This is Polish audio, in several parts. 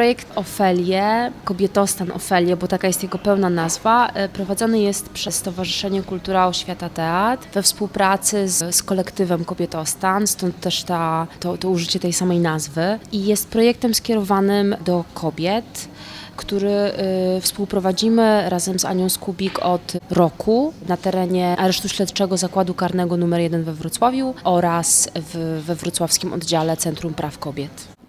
Projekt Ofelie, kobietostan Ofelie, bo taka jest jego pełna nazwa, e, prowadzony jest przez Stowarzyszenie Kultura Oświata Teatr we współpracy z, z kolektywem Kobietostan, stąd też ta, to, to użycie tej samej nazwy. I jest projektem skierowanym do kobiet, który y, współprowadzimy razem z Anią Skubik od roku na terenie Aresztu Śledczego Zakładu Karnego nr 1 we Wrocławiu oraz w, we wrocławskim oddziale Centrum Praw Kobiet.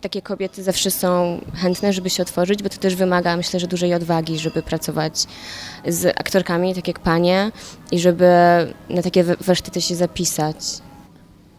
Takie kobiety zawsze są chętne, żeby się otworzyć? Bo to też wymaga, myślę, że dużej odwagi, żeby pracować z aktorkami, tak jak panie, i żeby na takie warsztaty się zapisać.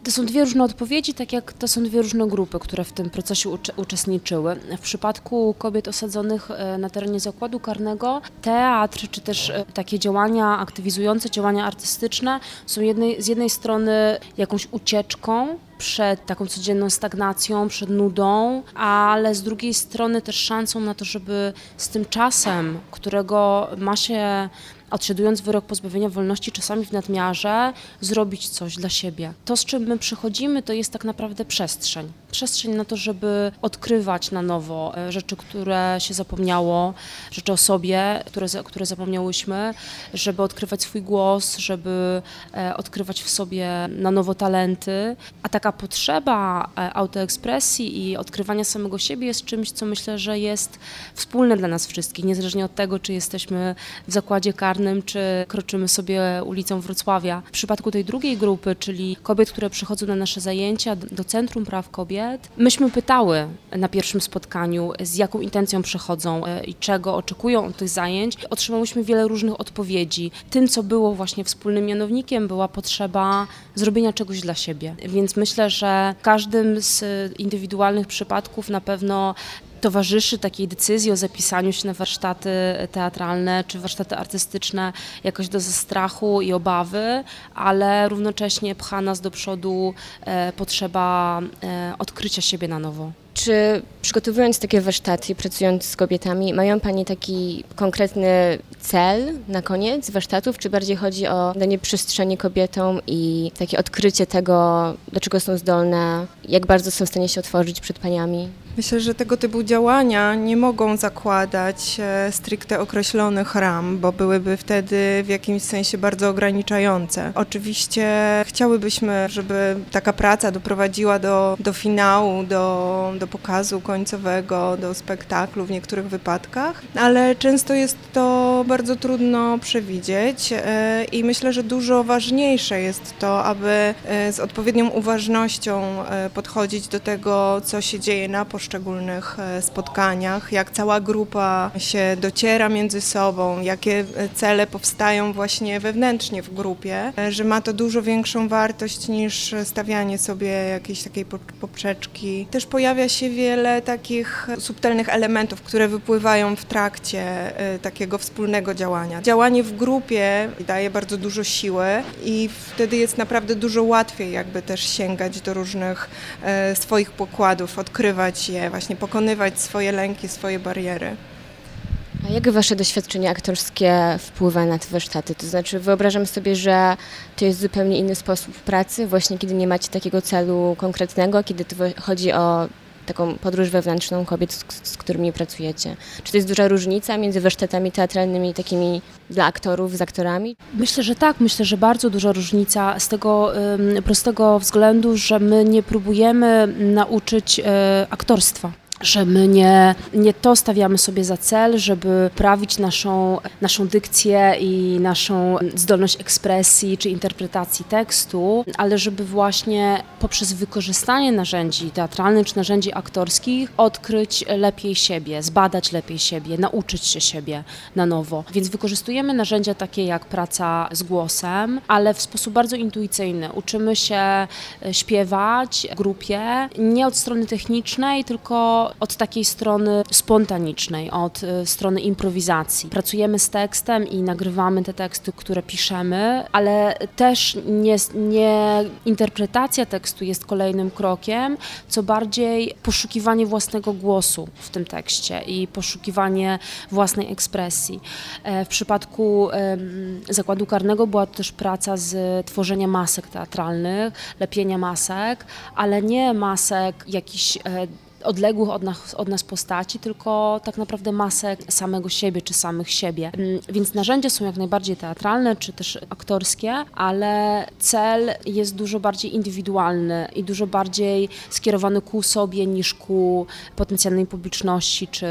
To są dwie różne odpowiedzi, tak jak to są dwie różne grupy, które w tym procesie uczestniczyły. W przypadku kobiet osadzonych e, na terenie zakładu karnego, teatr czy też e, takie działania aktywizujące, działania artystyczne są jednej, z jednej strony jakąś ucieczką przed taką codzienną stagnacją, przed nudą, ale z drugiej strony też szansą na to, żeby z tym czasem, którego ma się odsiadując wyrok pozbawienia wolności czasami w nadmiarze, zrobić coś dla siebie. To, z czym my przychodzimy, to jest tak naprawdę przestrzeń. Przestrzeń na to, żeby odkrywać na nowo e, rzeczy, które się zapomniało, rzeczy o sobie, które, które zapomniałyśmy, żeby odkrywać swój głos, żeby e, odkrywać w sobie na nowo talenty. A taka potrzeba e, autoekspresji i odkrywania samego siebie jest czymś, co myślę, że jest wspólne dla nas wszystkich, niezależnie od tego, czy jesteśmy w zakładzie karnym, czy kroczymy sobie ulicą Wrocławia. W przypadku tej drugiej grupy, czyli kobiet, które przychodzą na nasze zajęcia do Centrum Praw Kobiet, myśmy pytały na pierwszym spotkaniu, z jaką intencją przychodzą e, i czego oczekują od tych zajęć. Otrzymałyśmy wiele różnych odpowiedzi. Tym, co było właśnie wspólnym mianownikiem, była potrzeba zrobienia czegoś dla siebie. Więc myślę, że w każdym z indywidualnych przypadków na pewno towarzyszy takiej decyzji o zapisaniu się na warsztaty teatralne czy warsztaty artystyczne jakoś do zastrachu i obawy, ale równocześnie pcha nas do przodu e, potrzeba e, odkrycia siebie na nowo. Czy przygotowując takie warsztaty, pracując z kobietami, mają Pani taki konkretny cel na koniec warsztatów, czy bardziej chodzi o danie przestrzeni kobietom i takie odkrycie tego, do czego są zdolne, jak bardzo są w stanie się otworzyć przed Paniami? Myślę, że tego typu działania nie mogą zakładać e, stricte określonych ram, bo byłyby wtedy w jakimś sensie bardzo ograniczające. Oczywiście chciałybyśmy, żeby taka praca doprowadziła do, do finału, do, do pokazu końcowego, do spektaklu w niektórych wypadkach, ale często jest to bardzo trudno przewidzieć e, i myślę, że dużo ważniejsze jest to, aby e, z odpowiednią uważnością podchodzić do tego, co się dzieje na początku poszczególnych e, spotkaniach, jak cała grupa się dociera między sobą, jakie e, cele powstają właśnie wewnętrznie w grupie, e, że ma to dużo większą wartość niż stawianie sobie jakiejś takiej poprzeczki. Też pojawia się wiele takich subtelnych elementów, które wypływają w trakcie takiego wspólnego działania. Działanie w grupie daje bardzo dużo siły i wtedy jest naprawdę dużo łatwiej jakby też sięgać do różnych swoich pokładów, odkrywać je, właśnie pokonywać swoje lęki, swoje bariery. A jak wasze doświadczenie aktorskie wpływa na te warsztaty? To znaczy wyobrażam sobie, że to jest zupełnie inny sposób pracy, właśnie kiedy nie macie takiego celu konkretnego, kiedy to chodzi o taką podróż wewnętrzną kobiet, z, z, którymi pracujecie. Czy to jest duża różnica między warsztatami teatralnymi takimi dla aktorów, z aktorami? Myślę, że tak. Myślę, że bardzo duża różnica z tego prostego względu, że my nie próbujemy nauczyć y, aktorstwa że my nie, nie to stawiamy sobie za cel, żeby prawić naszą, naszą dykcję i naszą zdolność ekspresji czy interpretacji tekstu, ale żeby właśnie poprzez wykorzystanie narzędzi teatralnych czy narzędzi aktorskich odkryć lepiej siebie, zbadać lepiej siebie, nauczyć się siebie na nowo. Więc wykorzystujemy narzędzia takie jak praca z głosem, ale w sposób bardzo intuicyjny. Uczymy się e, śpiewać w grupie, nie od strony technicznej, tylko od takiej strony spontanicznej, od y, strony improwizacji. Pracujemy z tekstem i nagrywamy te teksty, które piszemy, ale też nie, nie interpretacja tekstu jest kolejnym krokiem, co bardziej poszukiwanie własnego głosu w tym tekście i poszukiwanie własnej ekspresji. E, w przypadku zakładu karnego była to też praca z tworzenia masek teatralnych, lepienia masek, ale nie masek jakichś e, odległych od nas, od nas postaci, tylko tak naprawdę masę samego siebie czy samych siebie. Mm, więc narzędzia są jak najbardziej teatralne czy też aktorskie, ale cel jest dużo bardziej indywidualny i dużo bardziej skierowany ku sobie niż ku potencjalnej publiczności czy,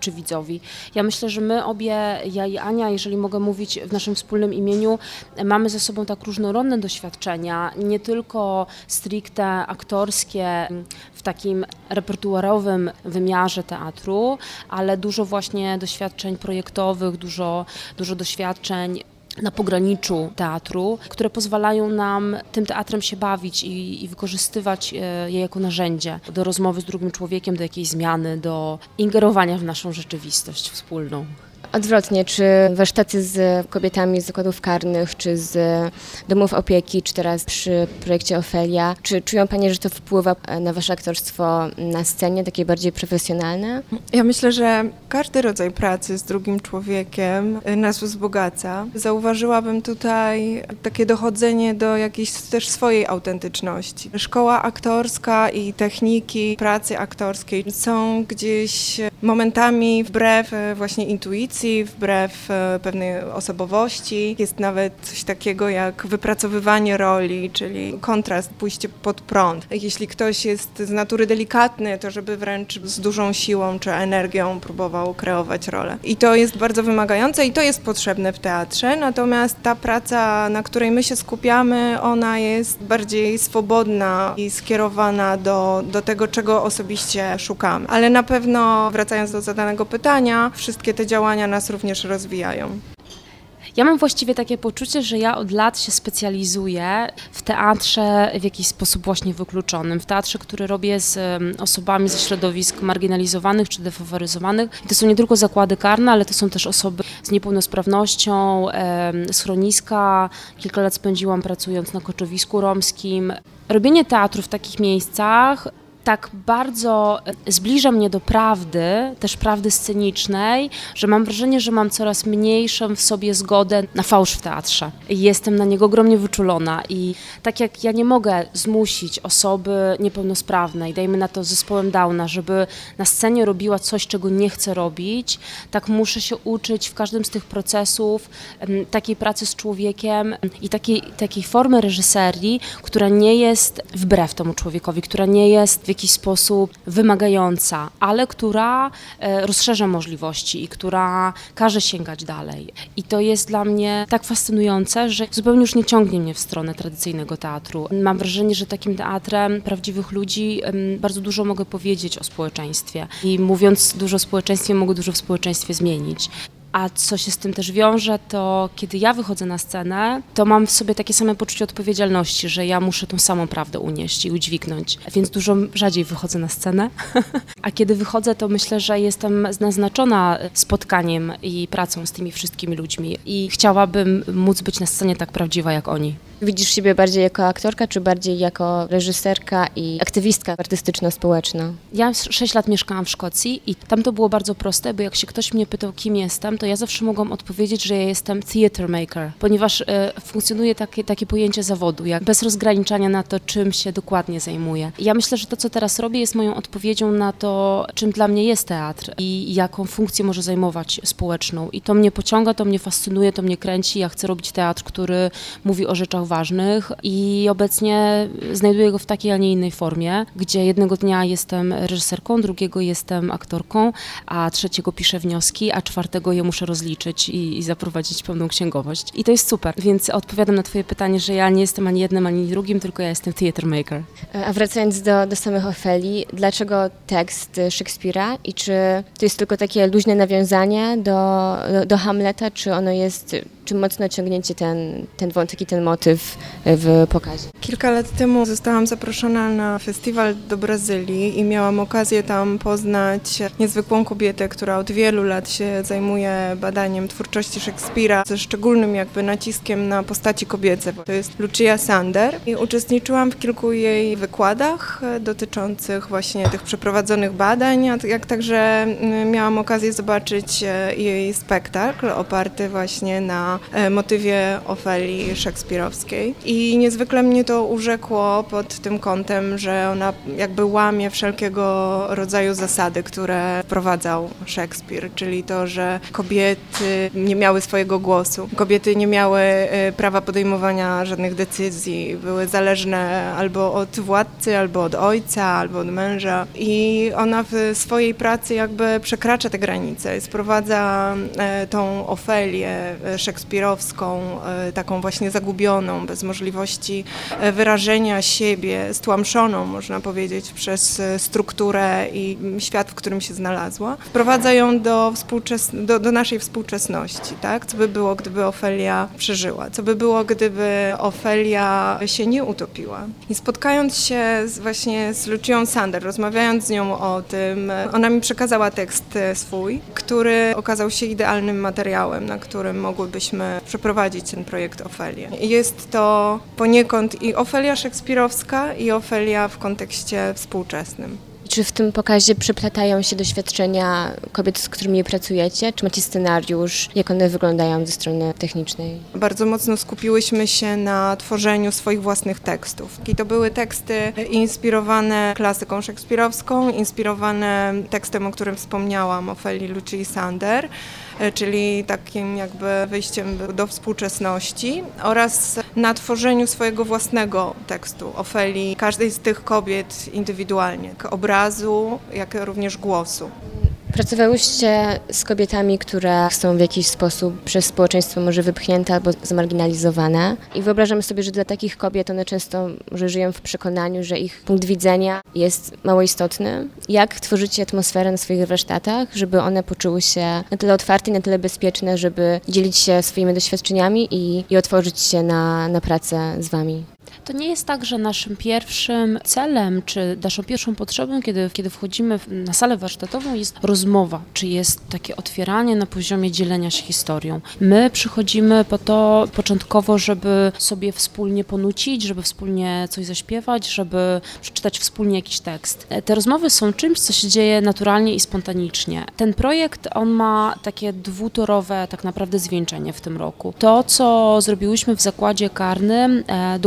czy widzowi. Ja myślę, że my obie, ja i Ania, jeżeli mogę mówić w naszym wspólnym imieniu, mamy ze sobą tak różnorodne doświadczenia, nie tylko stricte aktorskie w takim repertuarowym wymiarze teatru, ale dużo właśnie doświadczeń projektowych, dużo, dużo doświadczeń na pograniczu teatru, które pozwalają nam tym teatrem się bawić i, i, wykorzystywać e, je jako narzędzie do rozmowy z drugim człowiekiem, do jakiejś zmiany, do ingerowania w naszą rzeczywistość wspólną. Odwrotnie, czy warsztaty z kobietami z zakładów karnych, czy z domów opieki, czy teraz przy projekcie Ofelia, czy czują Panie, że to wpływa na Wasze aktorstwo na scenie, takie bardziej profesjonalne? Ja myślę, że każdy rodzaj pracy z drugim człowiekiem nas wzbogaca. Zauważyłabym tutaj takie dochodzenie do jakiejś też swojej autentyczności. Szkoła aktorska i techniki pracy aktorskiej są gdzieś momentami wbrew właśnie intuicji, wbrew e, pewnej osobowości. Jest nawet coś takiego jak wypracowywanie roli, czyli kontrast, pójście pod prąd. Jeśli ktoś jest z natury delikatny, to żeby wręcz z dużą siłą czy energią próbował kreować rolę. I to jest bardzo wymagające i to jest potrzebne w teatrze, natomiast ta praca, na której my się skupiamy, ona jest bardziej swobodna i skierowana do, do tego, czego osobiście szukamy. Ale na pewno, wracając do zadanego pytania, wszystkie te działania nas również rozwijają. Ja mam właściwie takie poczucie, że ja od lat się specjalizuję w teatrze w jakiś sposób właśnie wykluczonym. W teatrze, który robię z osobami ze środowisk marginalizowanych czy defaworyzowanych. I to są nie tylko zakłady karne, ale to są też osoby z niepełnosprawnością, schroniska. Kilka lat spędziłam pracując na koczowisku romskim. Robienie teatru w takich miejscach tak bardzo zbliża mnie do prawdy, też prawdy scenicznej, że mam wrażenie, że mam coraz mniejszą w sobie zgodę na fałsz w teatrze. Jestem na niego ogromnie wyczulona i tak jak ja nie mogę zmusić osoby niepełnosprawnej, dajmy na to zespołem Downa, żeby na scenie robiła coś, czego nie chce robić, tak muszę się uczyć w każdym z tych procesów takiej pracy z człowiekiem i takiej, takiej formy reżyserii, która nie jest wbrew temu człowiekowi, która nie jest jakiś sposób wymagająca, ale która e, rozszerza możliwości i która każe sięgać dalej. I to jest dla mnie tak fascynujące, że zupełnie już nie ciągnie mnie w stronę tradycyjnego teatru. Mam wrażenie, że takim teatrem prawdziwych ludzi bardzo dużo mogę powiedzieć o społeczeństwie i mówiąc dużo o społeczeństwie, mogę dużo w społeczeństwie zmienić. A co się z tym też wiąże, to kiedy ja wychodzę na scenę, to mam w sobie takie same poczucie odpowiedzialności, że ja muszę tą samą prawdę unieść i udźwignąć. Więc dużo rzadziej wychodzę na scenę. A kiedy wychodzę, to myślę, że jestem naznaczona spotkaniem i pracą z tymi wszystkimi ludźmi. I chciałabym móc być na scenie tak prawdziwa jak oni. Widzisz siebie bardziej jako aktorka, czy bardziej jako reżyserka i aktywistka artystyczno-społeczna? Ja 6 lat mieszkałam w Szkocji i tam to było bardzo proste, bo jak się ktoś mnie pytał, kim jestem, to ja zawsze mogłam odpowiedzieć, że ja jestem theater maker, ponieważ y, funkcjonuje takie, takie pojęcie zawodu, jak bez rozgraniczania na to, czym się dokładnie zajmuję. Ja myślę, że to, co teraz robię, jest moją odpowiedzią na to, czym dla mnie jest teatr i jaką funkcję może zajmować społeczną. I to mnie pociąga, to mnie fascynuje, to mnie kręci. Ja chcę robić teatr, który mówi o rzeczach ważnych i obecnie znajduję go w takiej, a nie innej formie, gdzie jednego dnia jestem reżyserką, drugiego jestem aktorką, a trzeciego piszę wnioski, a czwartego je muszę rozliczyć i, i zaprowadzić pełną księgowość. I to jest super, więc odpowiadam na twoje pytanie, że ja nie jestem ani jednym, ani drugim, tylko ja jestem theater maker. A wracając do, do samych Ofeli, dlaczego tekst Szekspira i czy to jest tylko takie luźne nawiązanie do, do, do Hamleta, czy ono jest czy mocno ciągnięcie ten, ten wątek i ten motyw w pokazie? Kilka lat temu zostałam zaproszona na festiwal do Brazylii i miałam okazję tam poznać niezwykłą kobietę, która od wielu lat się zajmuje badaniem twórczości Szekspira ze szczególnym jakby naciskiem na postaci kobiece. To jest Lucia Sander i uczestniczyłam w kilku jej wykładach dotyczących właśnie tych przeprowadzonych badań, jak także miałam okazję zobaczyć jej spektakl oparty właśnie na E, motywie Ofelii szekspirowskiej. I niezwykle mnie to urzekło pod tym kątem, że ona jakby łamie wszelkiego rodzaju zasady, które wprowadzał Szekspir, czyli to, że kobiety nie miały swojego głosu, kobiety nie miały e, prawa podejmowania żadnych decyzji, były zależne albo od władcy, albo od ojca, albo od męża. I ona w swojej pracy jakby przekracza te granice, sprowadza e, tą Ofelię e, szekspirowską, taką właśnie zagubioną, bez możliwości wyrażenia siebie, stłamszoną, można powiedzieć, przez strukturę i świat, w którym się znalazła. Wprowadza ją do, współczes- do, do naszej współczesności, tak? Co by było, gdyby Ofelia przeżyła? Co by było, gdyby Ofelia się nie utopiła? I spotkając się z, właśnie z Lucią Sander, rozmawiając z nią o tym, ona mi przekazała tekst swój, który okazał się idealnym materiałem, na którym mogłybyśmy przeprowadzić ten projekt Ofelię. Jest to poniekąd i Ofelia szekspirowska, i Ofelia w kontekście współczesnym. Czy w tym pokazie przyplatają się doświadczenia kobiet, z którymi pracujecie? Czy macie scenariusz? Jak one wyglądają ze strony technicznej? Bardzo mocno skupiłyśmy się na tworzeniu swoich własnych tekstów. I to były teksty inspirowane klasyką szekspirowską, inspirowane tekstem, o którym wspomniałam, Ofeli Lucii Sander E, czyli takim jakby wyjściem do współczesności oraz na tworzeniu swojego własnego tekstu, Ofeli, każdej z tych kobiet indywidualnie, obrazu, jak również głosu. Pracowałyście z kobietami, które są w jakiś sposób przez społeczeństwo może wypchnięte albo zmarginalizowane i wyobrażam sobie, że dla takich kobiet one często może żyją w przekonaniu, że ich punkt widzenia jest mało istotny. Jak tworzycie atmosferę na swoich warsztatach, żeby one poczuły się na tyle otwarte i na tyle bezpieczne, żeby dzielić się swoimi doświadczeniami i, i otworzyć się na, na pracę z Wami? To nie jest tak, że naszym pierwszym celem, czy naszą pierwszą potrzebą, kiedy, kiedy wchodzimy na salę warsztatową, jest rozmowa, czy jest takie otwieranie na poziomie dzielenia się historią. My przychodzimy po to początkowo, żeby sobie wspólnie ponucić, żeby wspólnie coś zaśpiewać, żeby przeczytać wspólnie jakiś tekst. Te rozmowy są czymś, co się dzieje naturalnie i spontanicznie. Ten projekt, on ma takie dwutorowe tak naprawdę zwieńczenie w tym roku. To, co zrobiłyśmy w zakładzie karnym, e,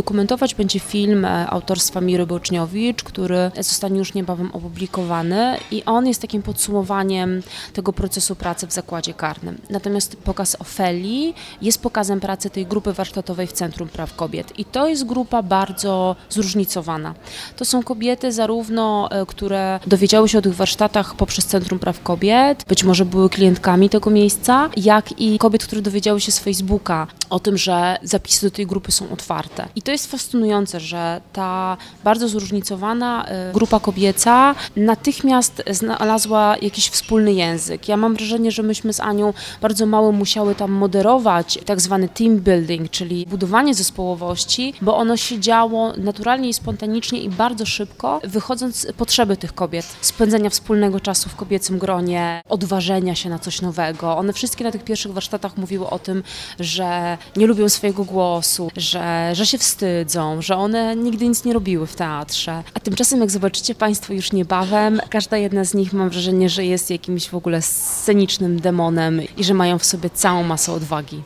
będzie film e, autorstwa Miry Boczniowicz, który zostanie już niebawem opublikowany i on jest takim podsumowaniem tego procesu pracy w zakładzie karnym. Natomiast pokaz Ofeli jest pokazem pracy tej grupy warsztatowej w Centrum Praw Kobiet i to jest grupa bardzo zróżnicowana. To są kobiety zarówno, e, które dowiedziały się o tych warsztatach poprzez Centrum Praw Kobiet, być może były klientkami tego miejsca, jak i kobiet, które dowiedziały się z Facebooka o tym, że zapisy do tej grupy są otwarte. I to jest fascynujące, że ta bardzo zróżnicowana y, grupa kobieca natychmiast znalazła jakiś wspólny język. Ja mam wrażenie, że myśmy z Anią bardzo mało musiały tam moderować tak zwany team building, czyli budowanie zespołowości, bo ono się działo naturalnie i spontanicznie i bardzo szybko, wychodząc z potrzeby tych kobiet, spędzenia wspólnego czasu w kobiecym gronie, odważenia się na coś nowego. One wszystkie na tych pierwszych warsztatach mówiły o tym, że nie lubią swojego głosu, że, że się wstydzą, że one nigdy nic nie robiły w teatrze. A tymczasem, jak zobaczycie Państwo już niebawem, każda jedna z nich mam wrażenie, że jest jakimś w ogóle scenicznym demonem i że mają w sobie całą masę odwagi.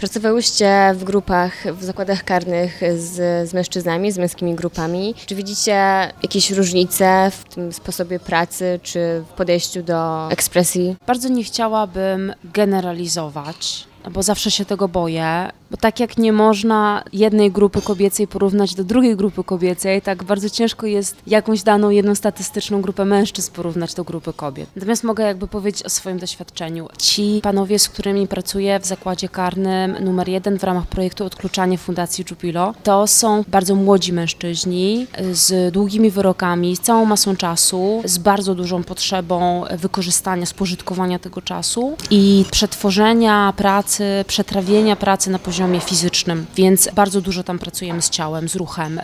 Pracowałyście w grupach, w zakładach karnych z, z, mężczyznami, z męskimi grupami. Czy widzicie jakieś różnice w tym sposobie pracy, czy w podejściu do ekspresji? Bardzo nie chciałabym generalizować bo zawsze się tego boję, bo tak jak nie można jednej grupy kobiecej porównać do drugiej grupy kobiecej, tak bardzo ciężko jest jakąś daną jedną statystyczną grupę mężczyzn porównać do grupy kobiet. Natomiast mogę jakby powiedzieć o swoim doświadczeniu. Ci panowie, z którymi pracuję w zakładzie karnym numer jeden w ramach projektu Odkluczanie Fundacji Jupilo, to są bardzo młodzi mężczyźni z długimi wyrokami, z całą masą czasu, z bardzo dużą potrzebą wykorzystania, spożytkowania tego czasu i przetworzenia pracy, przetrawienia pracy na poziomie poziomie fizycznym, więc bardzo dużo tam pracujemy z ciałem, z ruchem.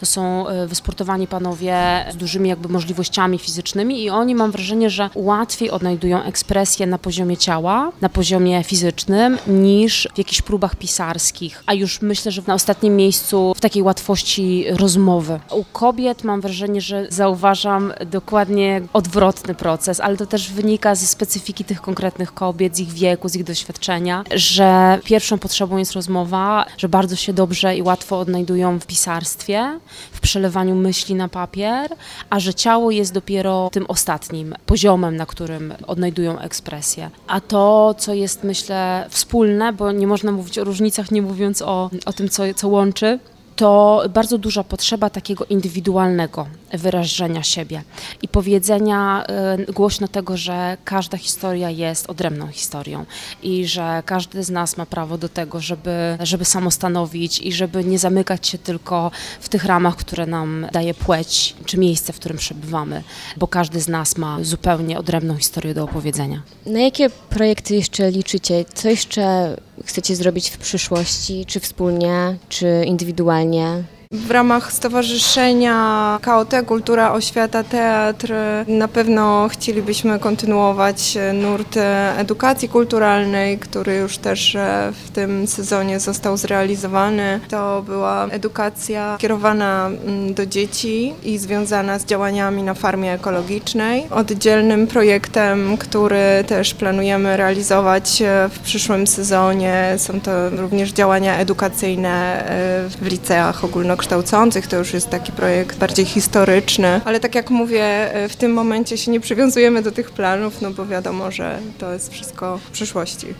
To są e, wysportowani panowie z dużymi jakby możliwościami fizycznymi i oni mam wrażenie, że łatwiej odnajdują ekspresję na poziomie ciała, na poziomie fizycznym niż w jakichś próbach pisarskich, a już myślę, że na ostatnim miejscu w takiej łatwości rozmowy. U kobiet mam wrażenie, że zauważam dokładnie odwrotny proces, ale to też wynika ze specyfiki tych konkretnych kobiet, z ich wieku, z ich doświadczenia zdania, że pierwszą potrzebą jest rozmowa, że bardzo się dobrze i łatwo odnajdują w pisarstwie, w przelewaniu myśli na papier, a że ciało jest dopiero tym ostatnim poziomem, na którym odnajdują ekspresję. A to, co jest myślę wspólne, bo nie można mówić o różnicach, nie mówiąc o, o tym, co, co łączy, to bardzo duża potrzeba takiego indywidualnego wyrażenia siebie i powiedzenia y, głośno tego, że każda historia jest odrębną historią i że każdy z nas ma prawo do tego, żeby, żeby samostanowić i żeby nie zamykać się tylko w tych ramach, które nam daje płeć czy miejsce, w którym przebywamy, bo każdy z nas ma zupełnie odrębną historię do opowiedzenia. Na jakie projekty jeszcze liczycie? Co jeszcze chcecie zrobić w przyszłości? Czy wspólnie, czy indywidualnie? W ramach Stowarzyszenia KOT, Kultura, Oświata, Teatr na pewno chcielibyśmy kontynuować nurt edukacji kulturalnej, który już też e, w tym sezonie został zrealizowany. To była edukacja kierowana mm, do dzieci i związana z działaniami na farmie ekologicznej. Oddzielnym projektem, który też planujemy realizować e, w przyszłym sezonie są to również działania edukacyjne e, w liceach ogólnokształcących kształcących, to już jest taki projekt bardziej historyczny, ale tak jak mówię, w tym momencie się nie przywiązujemy do tych planów, no bo wiadomo, że to jest wszystko w przyszłości.